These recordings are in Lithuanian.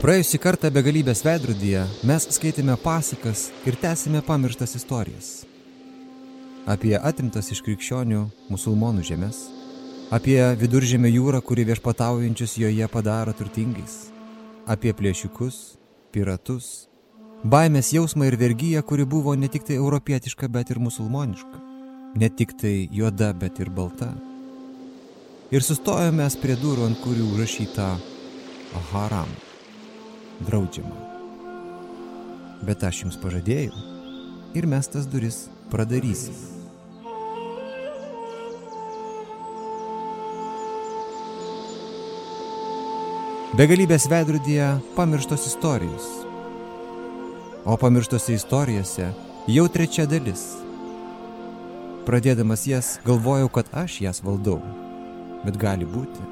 Praėjusį kartą begalybės veidrodyje mes skaitėme pasakas ir tęsime pamirštas istorijas. Apie atimtas iš krikščionių musulmonų žemės, apie viduržėmio jūrą, kuri viešpataujančius joje padaro turtingais, apie plėšiukus, piratus, baimės jausmą ir vergyją, kuri buvo ne tik tai europietiška, bet ir musulmoniška, ne tik tai juoda, bet ir balta. Ir sustojome prie durų, ant kurių užrašyta haram, draudžiama. Bet aš jums pažadėjau ir mes tas duris pradarysim. Begalybės veidrodyje pamirštos istorijos. O pamirštose istorijose jau trečia dalis. Pradėdamas jas galvojau, kad aš jas valdau. Bet gali būti,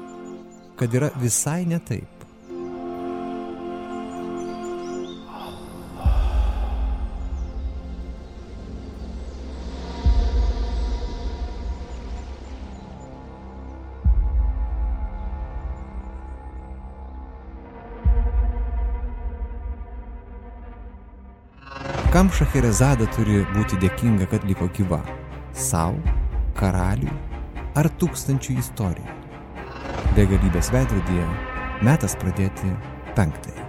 kad yra visai ne taip. Kam Šacherezada turi būti dėkinga, kad liko gyva? Sau, karaliui ar tūkstančių istorijų? Begalybės veidrodyje metas pradėti penktąjį.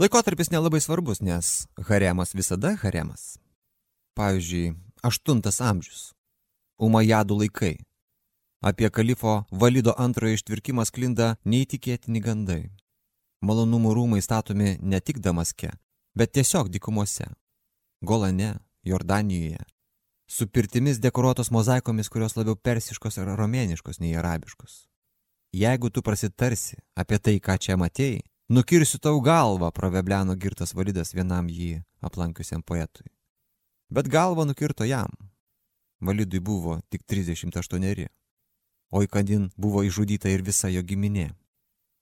Laikotarpis nelabai svarbus, nes haremas visada haremas. Pavyzdžiui, aštuntas amžius. Umajadų laikai. Apie kalifo valido antrojo ištvirkimą sklinda neįtikėtini gandai. Malonumų rūmai statomi ne tik Damaske, bet tiesiog dikumose. Golane, Jordanijoje. Su pirtimis dekoruotos mozaikomis, kurios labiau persiškos ar romėniškos nei arabiškos. Jeigu tu prasitarsi apie tai, ką čia matėjai, nukirsiu tau galvą, pravebleno girtas validas vienam jį aplankiusiam poetui. Bet galvą nukirto jam. Validui buvo tik 38 o įkandin buvo išžudyta ir visa jo giminė,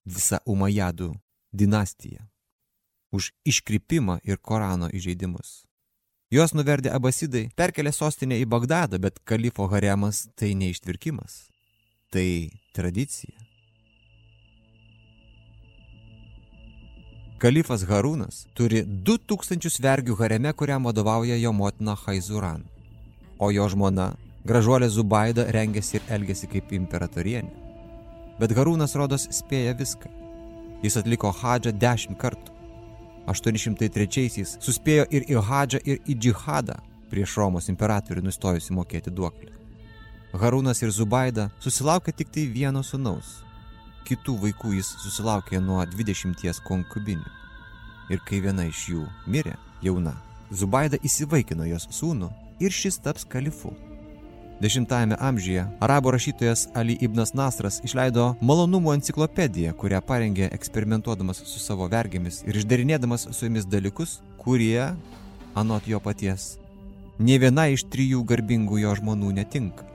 visa Umajadų dinastija, už iškrypimą ir Korano įžeidimus. Juos nuverdė abasidai, perkelė sostinę į Bagdadą, bet kalifo haremas tai neištvirkimas, tai tradicija. Kalifas Harūnas turi 2000 vergių hareme, kuriam vadovauja jo motina Haizuran, o jo žmona Gražuolė Zubaida rengėsi ir elgėsi kaip imperatorienė. Bet Harūnas rodos spėja viską. Jis atliko hadžą dešimt kartų. 803-aisiais suspėjo ir į hadžą, ir į džihadą prieš Romos imperatorių nustojusi mokėti duoklį. Harūnas ir Zubaida susilaukė tik tai vieno sunaus. Kitų vaikų jis susilaukė nuo 20 konkubinių. Ir kai viena iš jų mirė, jauna, Zubaida įsivaikino jos sūnų ir šis taps kalifu. Dešimtajame amžiuje arabų rašytojas Ali Ibnas Nasras išleido malonumų enciklopediją, kurią parengė eksperimentuodamas su savo vergėmis ir išdarinėdamas su jomis dalykus, kurie, anot jo paties, ne viena iš trijų garbingų jo žmonų netinka.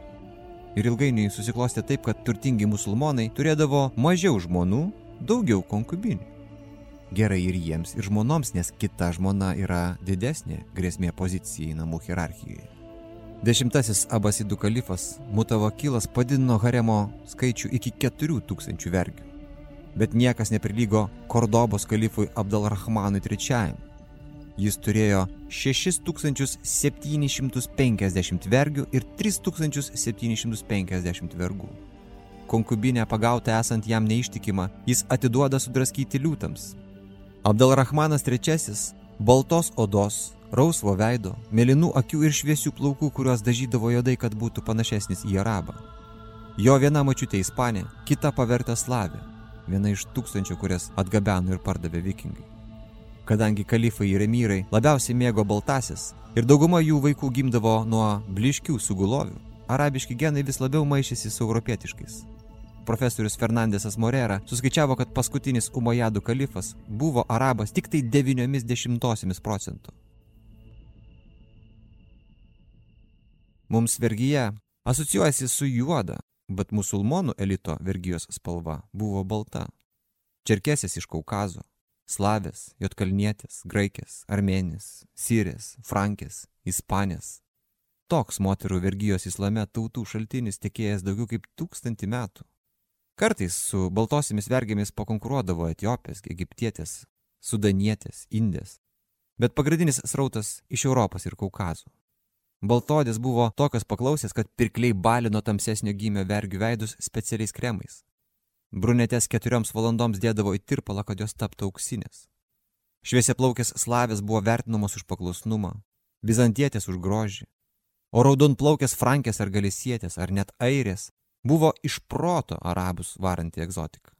Ir ilgainiui susiklostė taip, kad turtingi musulmonai turėdavo mažiau žmonų, daugiau konkubinių. Gerai ir jiems, ir žmonoms, nes kita žmona yra didesnė grėsmė pozicijai namų hierarchijoje. Dešimtasis Abasidų kalifas Mutavakilas padidino haremo skaičių iki 4000 vergių. Bet niekas neprilygo Kordobos kalifui Abdalrahmanui III. Jis turėjo 6750 vergių ir 3750 vergų. Konkubinę pagautą esant jam neištikimą, jis atiduoda sudraskyti liūtams. Abdalrahmanas III baltos odos rausvo veido, mėlynų akių ir šviesių plaukų, kuriuos dažydavo juodai, kad būtų panašesnis į arabą. Jo viena mačiutė ispanė, kita paverta slavė, viena iš tūkstančių, kurias atgabeno ir pardavė vikingai. Kadangi kalifai ir emyrai labiausiai mėgo baltasis ir dauguma jų vaikų gimdavo nuo bliškių sugulovių, arabiški genai vis labiau maišėsi su europietiškais. Profesorius Fernandesas Morera suskaičiavo, kad paskutinis Umajadų kalifas buvo arabas tik tai 90 procentų. Mums vergyje asocijuojasi su juoda, bet musulmonų elito vergyjos spalva buvo balta. Čerkesės iš Kaukazo, slavės, jotkalnietės, graikės, armenės, sirės, frankės, ispanės. toks moterų vergyjos islame tautų šaltinis tekėjęs daugiau kaip tūkstantį metų. Kartais su baltosiamis vergėmis pakonkuruodavo etiopės, egiptietės, sudanietės, indės, bet pagrindinis srautas iš Europos ir Kaukazų. Baltodės buvo tokios paklausęs, kad pirkliai balino tamsesnio gymio vergių veidus specialiais kremais. Brunetės keturioms valandoms dėdavo į tirpalą, kad jos taptų auksinės. Šviesiaplaukės slavės buvo vertinamos už paklusnumą, bizantietės už grožį, o raudonplaukės frankės ar galisietės ar net airės buvo iš proto arabus varanti egzotika.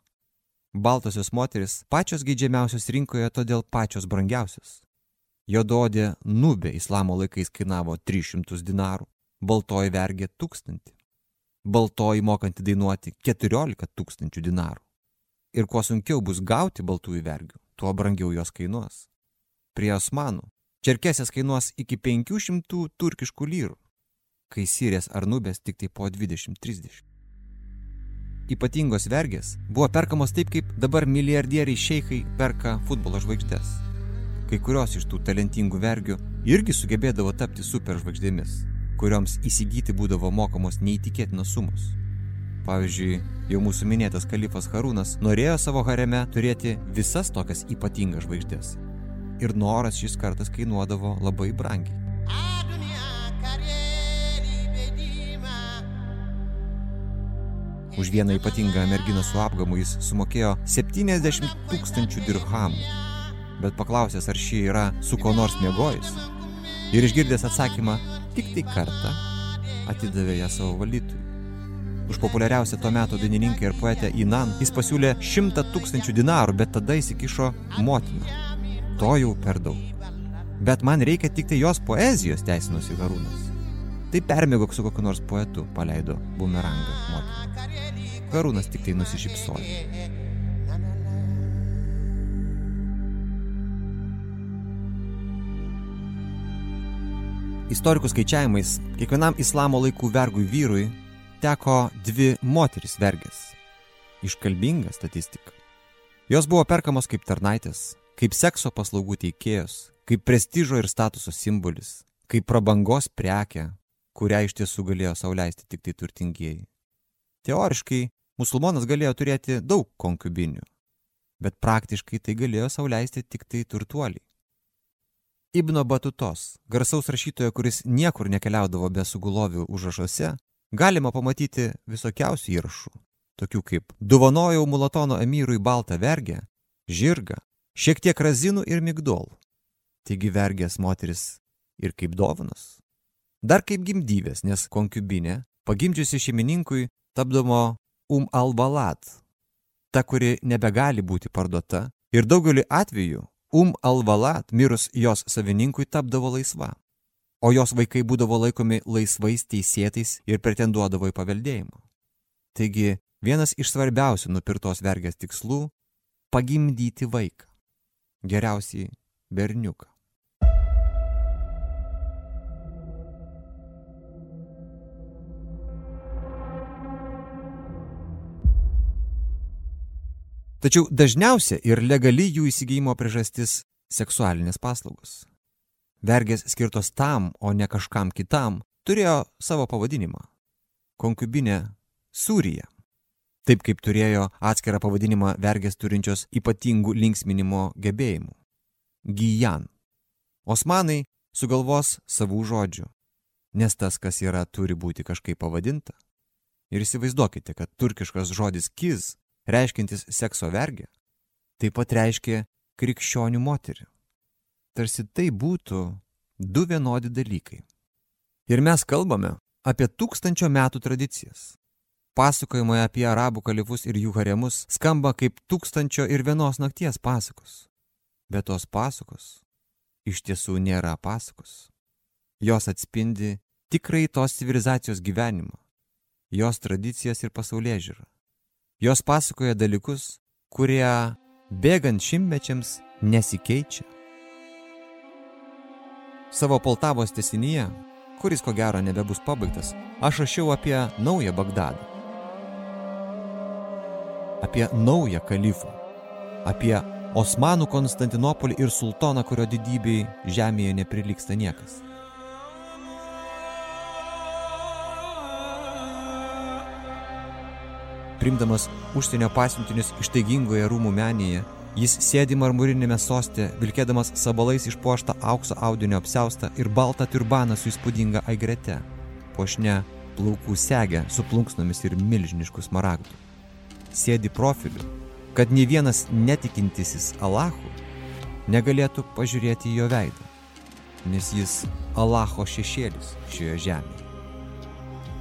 Baltosios moteris pačios geidžiamiausios rinkoje, todėl pačios brangiausios. Jododė nubė islamo laikais kainavo 300 dinarų, baltoji vergė tūkstantį baltoji mokanti dainuoti 14 tūkstančių dinarų. Ir kuo sunkiau bus gauti baltųjų vergių, tuo brangiau jos kainuos. Prie osmanų čerkesės kainuos iki 500 turkiškų lyrų, kai sirės ar nubės tik tai po 20-30. Ypatingos vergės buvo perkamos taip, kaip dabar milijardieriai šeikai perka futbolo žvaigždės. Kai kurios iš tų talentingų vergių irgi sugebėdavo tapti superžvaigždėmis kurioms įsigyti būdavo mokamos neįtikėtinos sumos. Pavyzdžiui, jau mūsų minėtas kalifas Harūnas norėjo savo hareme turėti visas tokias ypatingas žvaigždės. Ir noras šis kartas kainuodavo labai brangiai. Už vieną ypatingą merginą su apgamu jis sumokėjo 70 tūkstančių dirhamų. Bet paklausęs, ar ši yra su ko nors miegojus, ir išgirdęs atsakymą tik tai kartą atidavė ją savo valytui. Už populiariausią to meto dainininką ir poetę Inan jis pasiūlė šimtą tūkstančių dinarų, bet tada įsikišo motina. To jau per daug. Bet man reikia tik tai jos poezijos, teisinosi Harūnas. Tai permėgok su kokiu nors poetu, paleido bumerangą motina. Harūnas tik tai nusišypsojo. Istorikų skaičiavimais, kiekvienam islamo laikų vergui vyrui teko dvi moteris vergės. Iškalbinga statistika. Jos buvo perkamos kaip tarnaitės, kaip sekso paslaugų teikėjos, kaip prestižo ir statuso simbolis, kaip prabangos prekia, kurią iš tiesų galėjo sauliaisti tik tai turtingieji. Teoriškai, musulmonas galėjo turėti daug konkubinių, bet praktiškai tai galėjo sauliaisti tik tai turtuoliai. Ibno Batutos, garsaus rašytojo, kuris niekur nekeliaudavo be sugulovių užrašuose, galima pamatyti visokiausių įrašų, tokių kaip Dovanojau Mulatono emyrui baltą vergę, žirgą, šiek tiek razinų ir migdolų. Taigi vergės moteris ir kaip dovanos. Dar kaip gimdyvės, nes konkubinė, pagimdžiusi šeimininkui, tapdavo um albalat, ta, kuri nebegali būti parduota ir daugeliu atveju Um Alvalat mirus jos savininkui tapdavo laisva, o jos vaikai būdavo laikomi laisvais teisėtais ir pretenduodavo į paveldėjimą. Taigi, vienas iš svarbiausių nupirtos vergės tikslų - pagimdyti vaiką. Geriausiai berniuką. Tačiau dažniausia ir legali jų įsigijimo priežastis - seksualinės paslaugos. Vergės skirtos tam, o ne kažkam kitam, turėjo savo pavadinimą - konkubinė Sūrija. Taip kaip turėjo atskirą pavadinimą vergės turinčios ypatingų linksminimo gebėjimų - Gijan. Osmanai sugalvos savų žodžių, nes tas, kas yra, turi būti kažkaip pavadinta. Ir įsivaizduokite, kad turkiškas žodis kiz reiškintis sekso vergę, taip pat reiškia krikščionių moterį. Tarsi tai būtų du vienodi dalykai. Ir mes kalbame apie tūkstančio metų tradicijas. Pasakojimai apie arabų kalifus ir jų haremus skamba kaip tūkstančio ir vienos nakties pasakos. Bet tos pasakos iš tiesų nėra pasakos. Jos atspindi tikrai tos civilizacijos gyvenimą, jos tradicijas ir pasaulyje žiūrą. Jos pasakoja dalykus, kurie bėgant šimtmečiams nesikeičia. Savo Poltavos tesinyje, kuris ko gero nebebus pabaigtas, aš rašiau apie naują Bagdadą. Apie naują kalifą. Apie Osmanų Konstantinopolį ir sultoną, kurio didybei žemėje neprilyksta niekas. Primdamas užsienio pasiuntinius ištaigingoje rūmų menėje, jis sėdi marmurinėme soste, vilkėdamas sabalais išpuoštą aukso audinio apseustą ir baltą turbaną su įspūdinga aigrete, pošne plaukų segę su plunksnomis ir milžiniškus maragdų. Sėdi profiliu, kad nei vienas netikintisis Allahu negalėtų pažiūrėti į jo veidą, nes jis Alacho šešėlis šioje žemėje.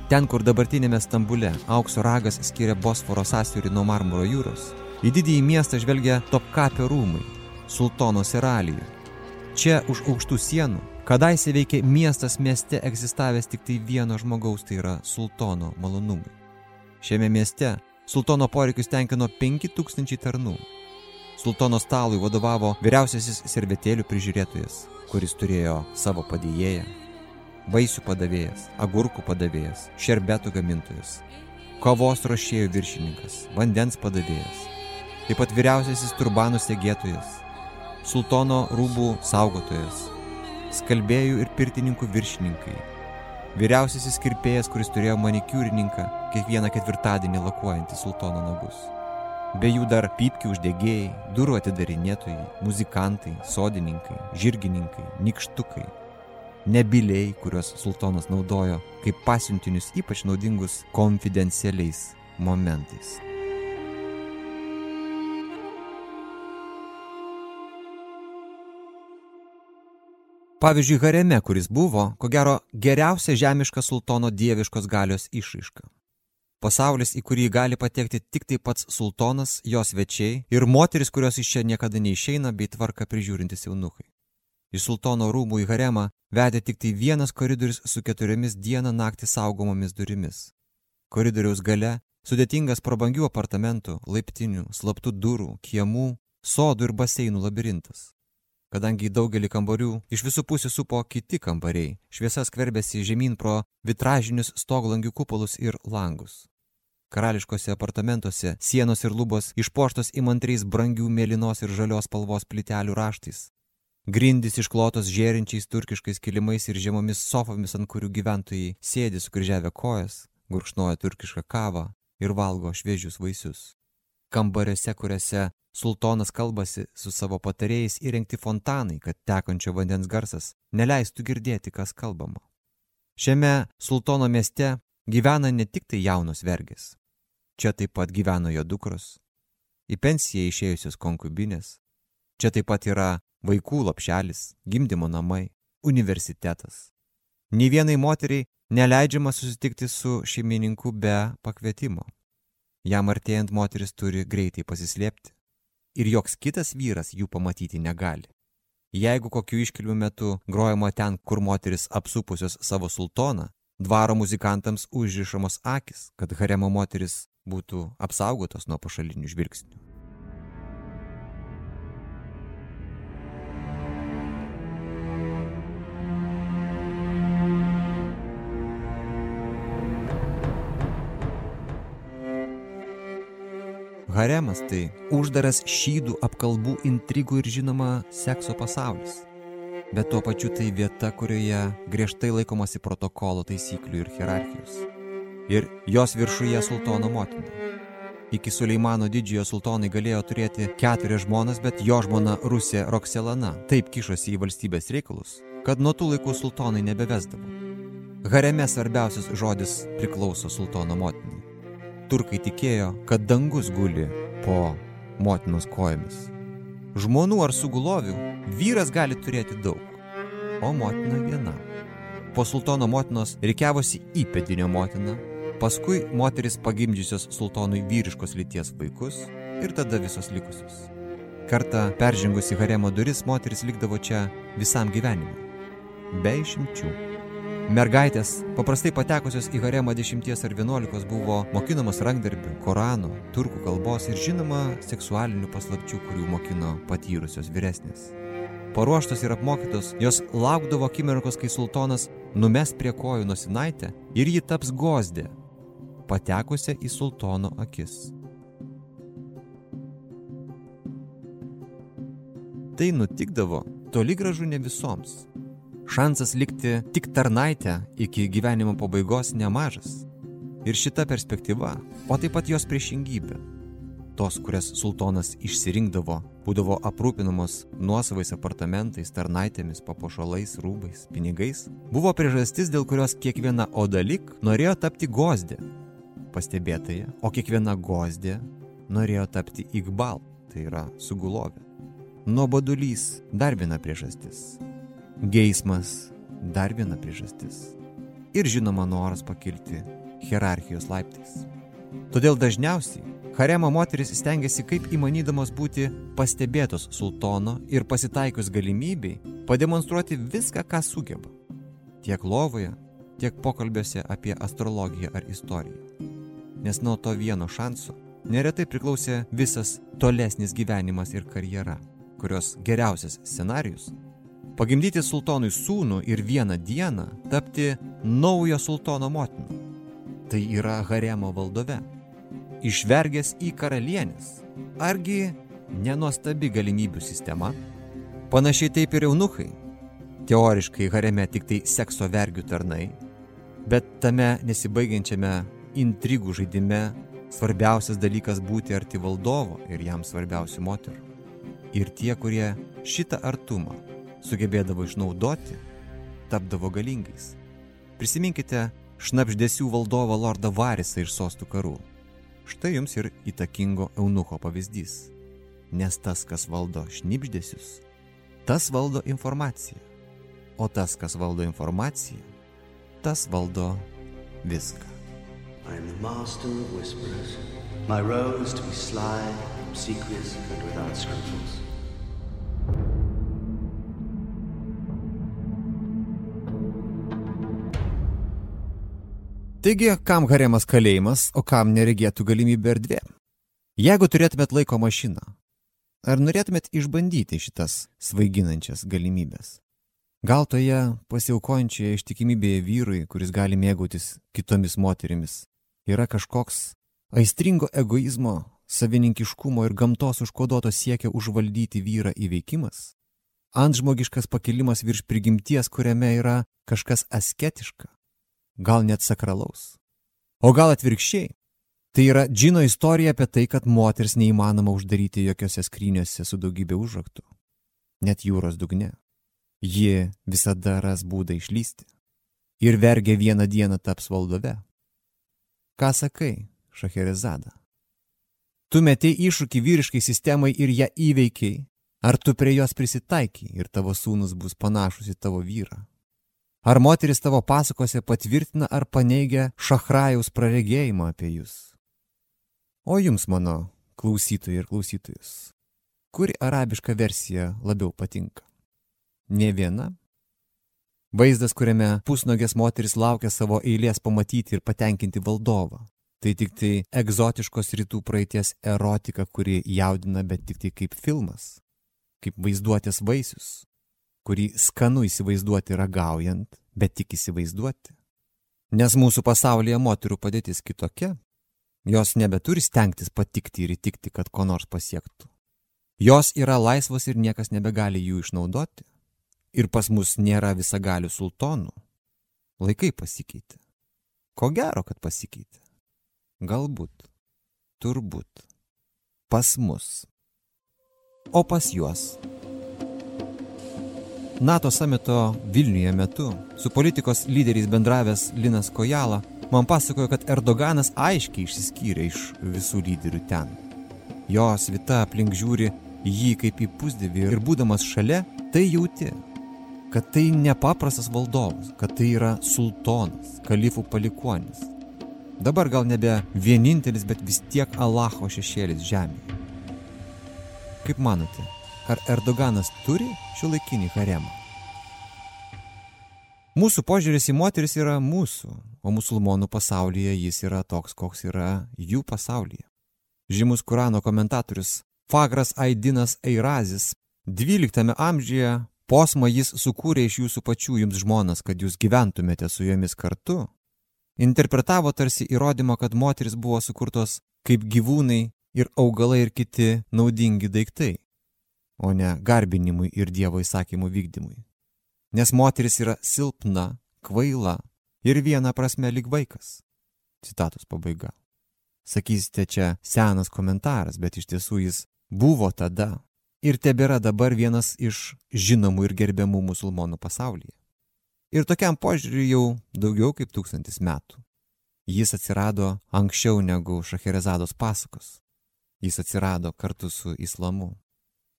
Ten, kur dabartinėme Stambule aukso ragas skiria Bosforo sąsiaurį nuo Marmuro jūros, į didįjį miestą žvelgia Topkapio rūmai, sultono seralijų. Čia už aukštų sienų kadaise veikė miestas mieste egzistavęs tik tai vieno žmogaus, tai yra sultono malonumai. Šiame mieste sultono poreikius tenkino 5000 tarnų. Sultono stalui vadovavo vyriausiasis servetėlių prižiūrėtojas, kuris turėjo savo padėjėją, vaisių padavėjas, agurkų padavėjas, šerbetų gamintojas, kavos rošėjų viršininkas, vandens padavėjas, taip pat vyriausiasis turbanų segėtojas, sultono rūbų saugotojas, skalbėjų ir pirtininkų viršininkai, vyriausiasis kirpėjas, kuris turėjo manikiūrininką kiekvieną ketvirtadienį lakuojantį sultono nagus. Be jų dar pypkių uždėgėjai, durų atidarinėtojai, muzikantai, sodininkai, žirgininkai, nikštukai, nebiliai, kuriuos sultonas naudojo kaip pasiuntinius ypač naudingus konfidencialiais momentais. Pavyzdžiui, hareme, kuris buvo, ko gero, geriausia žemiška sultono dieviškos galios išraiška. Pasaulis, į kurį gali patekti tik tai pats sultonas, jos svečiai ir moteris, kurios iš čia niekada neišeina, bei tvarka prižiūrintis jaunukai. Iš sultono rūmų į haremą vedė tik tai vienas koridorius su keturiomis dieną naktį saugomomis durimis. Koridoriaus gale sudėtingas prabangių apartamentų, laiptinių, slaptų durų, kiemų, sodų ir baseinų labirintas. Kadangi į daugelį kambarių iš visų pusių supo kiti kambariai, šviesa skverbėsi žemyn pro vitražinius stoglangių kupolus ir langus. Karališkose apartamentuose sienos ir lubos išpoštos įmantriais brangių mėlynos ir žalios spalvos plitelių raštais, Grindys išklotos žėrinčiais turkiškais kilimais ir žemomis sofomis, ant kurių gyventojai sėdi sukryžiavę kojas, gurkšnoja turkišką kavą ir valgo šviežius vaisius. Kambariuose, kuriuose sultonas kalbasi su savo patarėjais įrengti fontanai, kad tekančio vandens garsas neleistų girdėti, kas kalbama. Šiame sultono mieste gyvena ne tik tai jaunos vergės. Čia taip pat gyveno jo dukros, į pensiją išėjusios konkubinės. Čia taip pat yra vaikų lopšelis, gimdymo namai, universitetas. Nė vienai moteriai neleidžiama susitikti su šeimininku be pakvietimo. Jam artėjant moteris turi greitai pasislėpti. Ir joks kitas vyras jų pamatyti negali. Jeigu kokiu iškilmiu metu grojama ten, kur moteris apsupusios savo sultoną, dvaro muzikantams užrišamos akis, kad haremo moteris būtų apsaugotos nuo pašalinių žvilgsnių. Haremas tai uždaras šydų apkalbų intrigų ir žinoma sekso pasaulis. Bet tuo pačiu tai vieta, kurioje griežtai laikomasi protokolo taisyklių ir hierarchijos. Ir jos viršuje sultono motina. Iki Suleimano didžiojo sultonai galėjo turėti keturias žmonas, bet jo žmona Rusija Rokselana taip kišosi į valstybės reikalus, kad nuo tų laikų sultonai nebevesdavo. Hareme svarbiausias žodis priklauso sultono motinai turkai tikėjo, kad dangus guli po motinos kojomis. Žmonų ar sugulovių vyras gali turėti daug, o motina viena. Po sultono motinos reikiavosi įpėdinio motina, paskui moteris pagimdžiusios sultonui vyriškos lyties vaikus ir tada visos likusios. Kartą peržengusi haremo duris, moteris likdavo čia visam gyvenimui. Be išimčių. Mergaitės, paprastai patekusios į haremą 10 ar 11, buvo mokinamos rankdarbių, Korano, turkų kalbos ir žinoma seksualinių paslapčių, kurių mokino patyrusios vyresnės. Paruoštos ir apmokytos, jos laukdavo akimirkos, kai sultonas numes prie kojų nosinaitę ir ji taps gozdė, patekusią į sultono akis. Tai nutikdavo toli gražu ne visoms šansas likti tik tarnaitę iki gyvenimo pabaigos nemažas. Ir šita perspektyva, o taip pat jos priešingybė, tos, kurias sultonas išsirinkdavo, būdavo aprūpinamos nuosavais apartamentais, tarnaitėmis, papuošalais, rūbais, pinigais, buvo priežastis, dėl kurios kiekviena odalik norėjo tapti gozdė. Pastebėtoje, o kiekviena gozdė norėjo tapti igbal, tai yra sugulovė. Nuobodulys - dar viena priežastis. Geismas - dar viena priežastis. Ir žinoma noras pakilti hierarchijos laiptais. Todėl dažniausiai haremo moteris stengiasi kaip įmanydamos būti pastebėtos sultono ir pasitaikius galimybei pademonstruoti viską, ką sugeba. Tiek lovoje, tiek pokalbėse apie astrologiją ar istoriją. Nes nuo to vieno šanso neretai priklausė visas tolesnis gyvenimas ir karjera kurios geriausias scenarius - pagimdyti sultonui sūnų ir vieną dieną tapti naujo sultono motina. Tai yra haremo valdove. Išvergęs į karalienis. Argi nenuostabi galimybių sistema? Panašiai taip ir eunuchai. Teoriškai hareme tik tai sekso vergių tarnai, bet tame nesibaigiančiame intrigų žaidime svarbiausias dalykas būti arti valdovo ir jam svarbiausių moterų. Ir tie, kurie šitą artumą sugebėdavo išnaudoti, tapdavo galingais. Prisiminkite šnapždėsių valdovą Lordą Varisą iš sostų karų. Štai jums ir įtakingo eunucho pavyzdys. Nes tas, kas valdo šnipždėsius, tas valdo informaciją. O tas, kas valdo informaciją, tas valdo viską. I'm the master of whisperers. My role is to be sly, obsequious and without scruples. Taigi, kam haremas kalėjimas, o kam neregėtų galimybė erdvė? Jeigu turėtumėt laiko mašiną, ar norėtumėt išbandyti šitas svaiginančias galimybės? Gal toje pasiaukojančioje ištikimybėje vyrui, kuris gali mėgautis kitomis moterimis, yra kažkoks aistringo egoizmo savininkiškumo ir gamtos užkoduoto siekio užvaldyti vyrą įveikimas, antžmogiškas pakilimas virš prigimties, kuriame yra kažkas asketiška, gal net sakralaus. O gal atvirkščiai, tai yra džino istorija apie tai, kad moters neįmanoma uždaryti jokiose skryniuose su daugybė užraktų, net jūros dugne. Ji visada ras būdą išlysti ir vergė vieną dieną taps valdove. Ką sakai, Šacherezada? Tu metei iššūkį vyriškai sistemai ir ją įveikiai. Ar tu prie jos prisitaikiai ir tavo sūnus bus panašus į tavo vyrą? Ar moteris tavo pasakose patvirtina ar paneigia šachrajaus praregėjimą apie jūs? O jums, mano klausytojai ir klausytojus, kuri arabiška versija labiau patinka? Ne viena? Vaizdas, kuriame pusnogės moteris laukia savo eilės pamatyti ir patenkinti valdovą. Tai tik tai egzotiškos rytų praeities erotika, kuri jaudina, bet tik tai kaip filmas, kaip vaizduotės vaisius, kurį skanu įsivaizduoti ragaujant, bet tik įsivaizduoti. Nes mūsų pasaulyje moterų padėtis kitokia. Jos nebeturi stengtis patikti ir įtikti, kad ko nors pasiektų. Jos yra laisvos ir niekas nebegali jų išnaudoti. Ir pas mus nėra visagalių sultonų. Laikai pasikeitė. Ko gero, kad pasikeitė. Galbūt. Turbūt. Pas mus. O pas juos. NATO samito Vilniuje metu su politikos lyderiais bendravęs Linas Kojala man pasakojo, kad Erdoganas aiškiai išsiskyrė iš visų lyderių ten. Jo svita aplink žiūri jį kaip į pusdėvį ir būdamas šalia, tai jauti, kad tai nepaprastas valdovas, kad tai yra sultonas, kalifų palikuonis, Dabar gal nebe vienintelis, bet vis tiek Allaho šešėlis žemėje. Kaip manote, ar Erdoganas turi šio laikinį haremą? Mūsų požiūris į moteris yra mūsų, o musulmonų pasaulyje jis yra toks, koks yra jų pasaulyje. Žymus Kurano komentatorius Fagras Aidinas Eirazis 12 amžiuje posmą jis sukūrė iš jūsų pačių jums žmonas, kad jūs gyventumėte su jomis kartu interpretavo tarsi įrodymą, kad moteris buvo sukurtos kaip gyvūnai ir augalai ir kiti naudingi daiktai, o ne garbinimui ir Dievo įsakymų vykdymui. Nes moteris yra silpna, kvaila ir viena prasme lyg vaikas. Citatos pabaiga. Sakysite, čia senas komentaras, bet iš tiesų jis buvo tada ir tebėra dabar vienas iš žinomų ir gerbiamų musulmonų pasaulyje. Ir tokiam požiūriui jau daugiau kaip tūkstantis metų. Jis atsirado anksčiau negu Šacherezados pasakos. Jis atsirado kartu su islamu.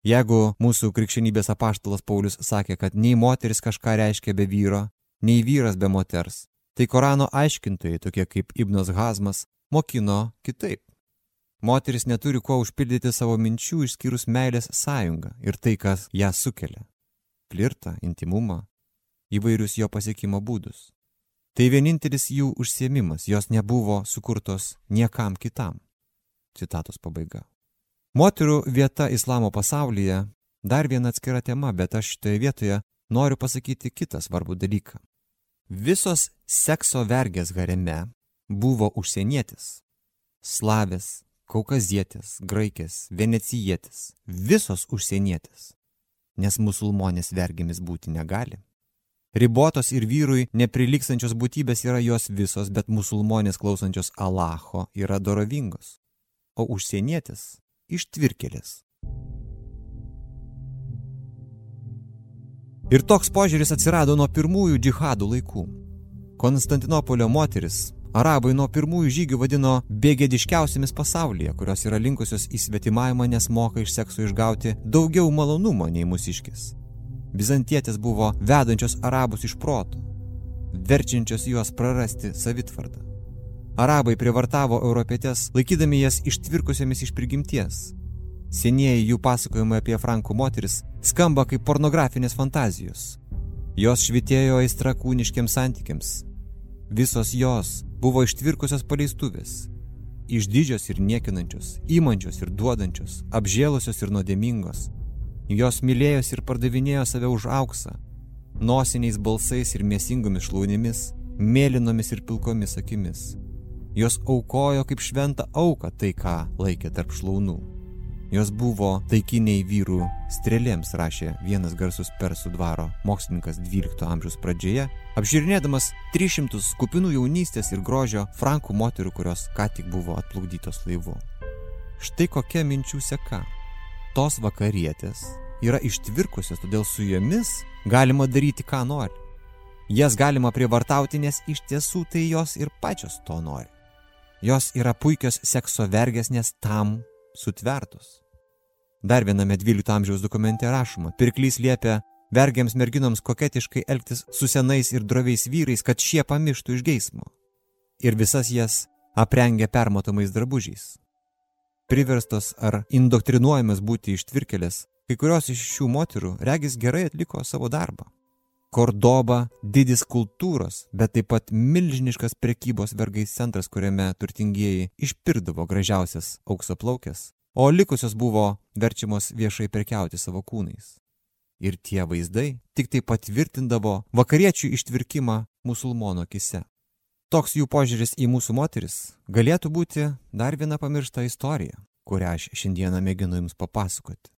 Jeigu mūsų krikščionybės apaštalas Paulius sakė, kad nei moteris kažką reiškia be vyro, nei vyras be moters, tai Korano aiškintojai, tokie kaip Ibnas Hazmas, mokino kitaip. Moteris neturi kuo užpildyti savo minčių išskyrus meilės sąjungą ir tai, kas ją sukelia - flirtą, intimumą, įvairius jo pasiekimo būdus. Tai vienintelis jų užsiemimas, jos nebuvo sukurtos niekam kitam. Citatos pabaiga. Moterų vieta islamo pasaulyje dar viena atskira tema, bet aš šitoje vietoje noriu pasakyti kitą svarbų dalyką. Visos sekso vergės hareme buvo užsienietis. Slavės, kaukazietės, graikės, venecijietis, visos užsienietis. Nes musulmonės vergėmis būti negali. Ribotos ir vyrui neprilykstančios būtybės yra jos visos, bet musulmonės klausančios Alacho yra dorovingos. O užsienietis ištvirkelės. Ir toks požiūris atsirado nuo pirmųjų džihadų laikų. Konstantinopolio moteris arabai nuo pirmųjų žygių vadino bėgėdiškiausiamis pasaulyje, kurios yra linkusios į svetimavimą, nes moka iš sekso išgauti daugiau malonumo nei mūsiškis. Bizantietės buvo vedančios arabus iš proto, verčiančios juos prarasti savitvardą. Arabai privartavo europietės, laikydami jas ištvirkusiamis iš prigimties. Senieji jų pasakojimai apie frankų moteris skamba kaip pornografinės fantazijos. Jos švitėjo aistra kūniškiams santykiams. Visos jos buvo ištvirkusios paleistuvės. Išdidžios ir niekinančios, įmančios ir duodančios, apžėlusios ir nuodėmingos. Jos mylėjosi ir pardavinėjo save už auksą, nosiniais balsais ir mėsingomis šlaunimis, mėlynomis ir pilkomis akimis. Jos aukojo kaip šventą auką tai, ką laikė tarp šlaunų. Jos buvo taikiniai vyrų strėlėms, rašė vienas garsus persų dvaro mokslininkas 12 amžiaus pradžioje, apžiūrinėdamas 300 kupinų jaunystės ir grožio frankų moterų, kurios ką tik buvo atplukdytos laivu. Štai kokia minčių seka. Tos vakarietės yra ištvirkusios, todėl su jomis galima daryti, ką nori. Jas galima prievartauti, nes iš tiesų tai jos ir pačios to nori. Jos yra puikios sekso vergės, nes tam sutvertos. Dar viename 12 amžiaus dokumente rašoma, pirklys liepia vergiams merginoms koketiškai elgtis su senais ir droviais vyrais, kad šie pamirštų iš geismo. Ir visas jas aprengia permatomais drabužiais. Priverstos ar indoktrinuojamas būti ištvirkelės, kai kurios iš šių moterų regis gerai atliko savo darbą. Kordoba didis kultūros, bet taip pat milžiniškas prekybos vergais centras, kuriame turtingieji išpirdavo gražiausias auksaplaukės, o likusios buvo verčiamos viešai prekiauti savo kūnais. Ir tie vaizdai tik tai patvirtindavo vakariečių ištvirkimą musulmono akise. Toks jų požiūris į mūsų moteris galėtų būti dar viena pamiršta istorija, kurią aš šiandieną mėginu jums papasakoti.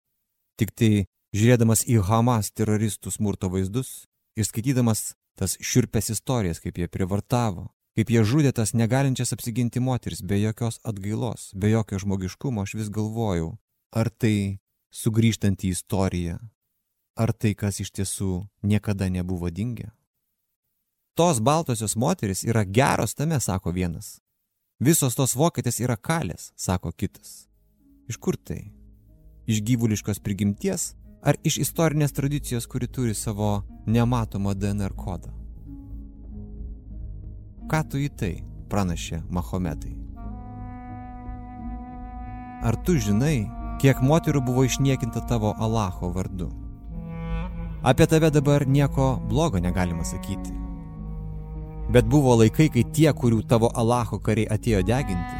Tik tai žiūrėdamas į Hamas teroristų smurto vaizdus ir skaitydamas tas šiurpes istorijas, kaip jie privartavo, kaip jie žudė tas negalinčias apsiginti moteris be jokios atgailos, be jokio žmogiškumo, aš vis galvojau, ar tai sugrįžtanti istorija, ar tai, kas iš tiesų niekada nebuvo dingę. Tos baltosios moteris yra geros tame, sako vienas. Visos tos vokietės yra kalės, sako kitas. Iš kur tai? Iš gyvuliškos prigimties ar iš istorinės tradicijos, kuri turi savo nematomą DNR kodą? Ką tu į tai, pranašė Mahometai? Ar tu žinai, kiek moterų buvo išniekinta tavo Alacho vardu? Apie tave dabar nieko blogo negalima sakyti. Bet buvo laikai, kai tie, kurių tavo Alacho kariai atėjo deginti,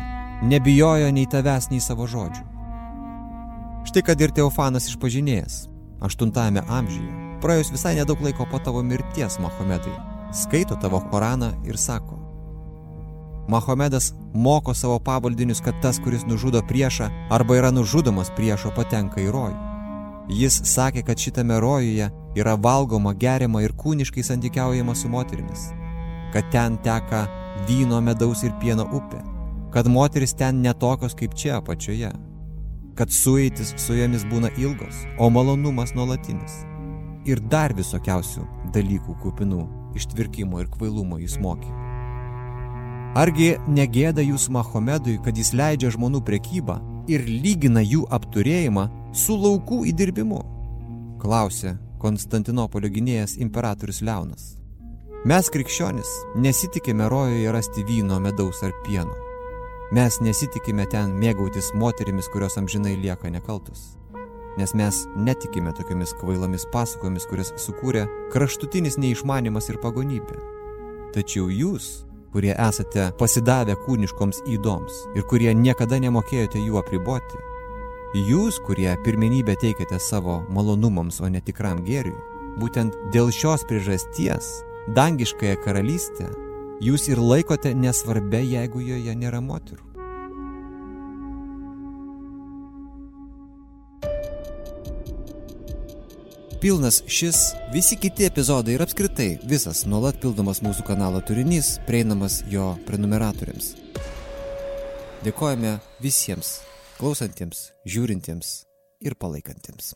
nebijojo nei tavęs, nei savo žodžių. Štai kad ir Teofanas išpažinėjęs, 8 amžiuje, praėjus visai nedaug laiko po tavo mirties, Mahometai, skaito tavo Koraną ir sako, Mahomedas moko savo pavaldinius, kad tas, kuris nužudo priešą arba yra nužudomas priešo, patenka į rojų. Jis sakė, kad šitame rojuje yra valgoma, geriama ir kūniškai santykiaujama su moterimis, kad ten teka vyno, medaus ir pieno upė, kad moteris ten netokios kaip čia apačioje, kad sueitis su jomis būna ilgos, o malonumas nuolatinis. Ir dar visokiausių dalykų kupinų ištvirkimo ir kvailumo jis mokė. Argi negėda jūs Mahomedui, kad jis leidžia žmonių prekybą ir lygina jų apturėjimą su laukų įdirbimu? Klausė Konstantinopolio gynėjas imperatorius Leonas. Mes krikščionis nesitikime rojoje rasti vyno, medaus ar pieno. Mes nesitikime ten mėgautis moterimis, kurios amžinai lieka nekaltus. Nes mes netikime tokiamis kvailomis pasakomis, kurias sukūrė kraštutinis neišmanimas ir pagonybė. Tačiau jūs, kurie esate pasidavę kūniškoms įdoms ir kurie niekada nemokėjote jų apriboti, Jūs, kurie pirmenybę teikiate savo malonumams, o ne tikram gėriui, būtent dėl šios priežasties dangiškąją karalystę jūs ir laikote nesvarbia, jeigu joje nėra moterų. Pilnas šis, visi kiti epizodai ir apskritai visas nuolat pildomas mūsų kanalo turinys prieinamas jo prenumeratoriams. Dėkojame visiems klausantiems, žiūrintiems ir palaikantiems.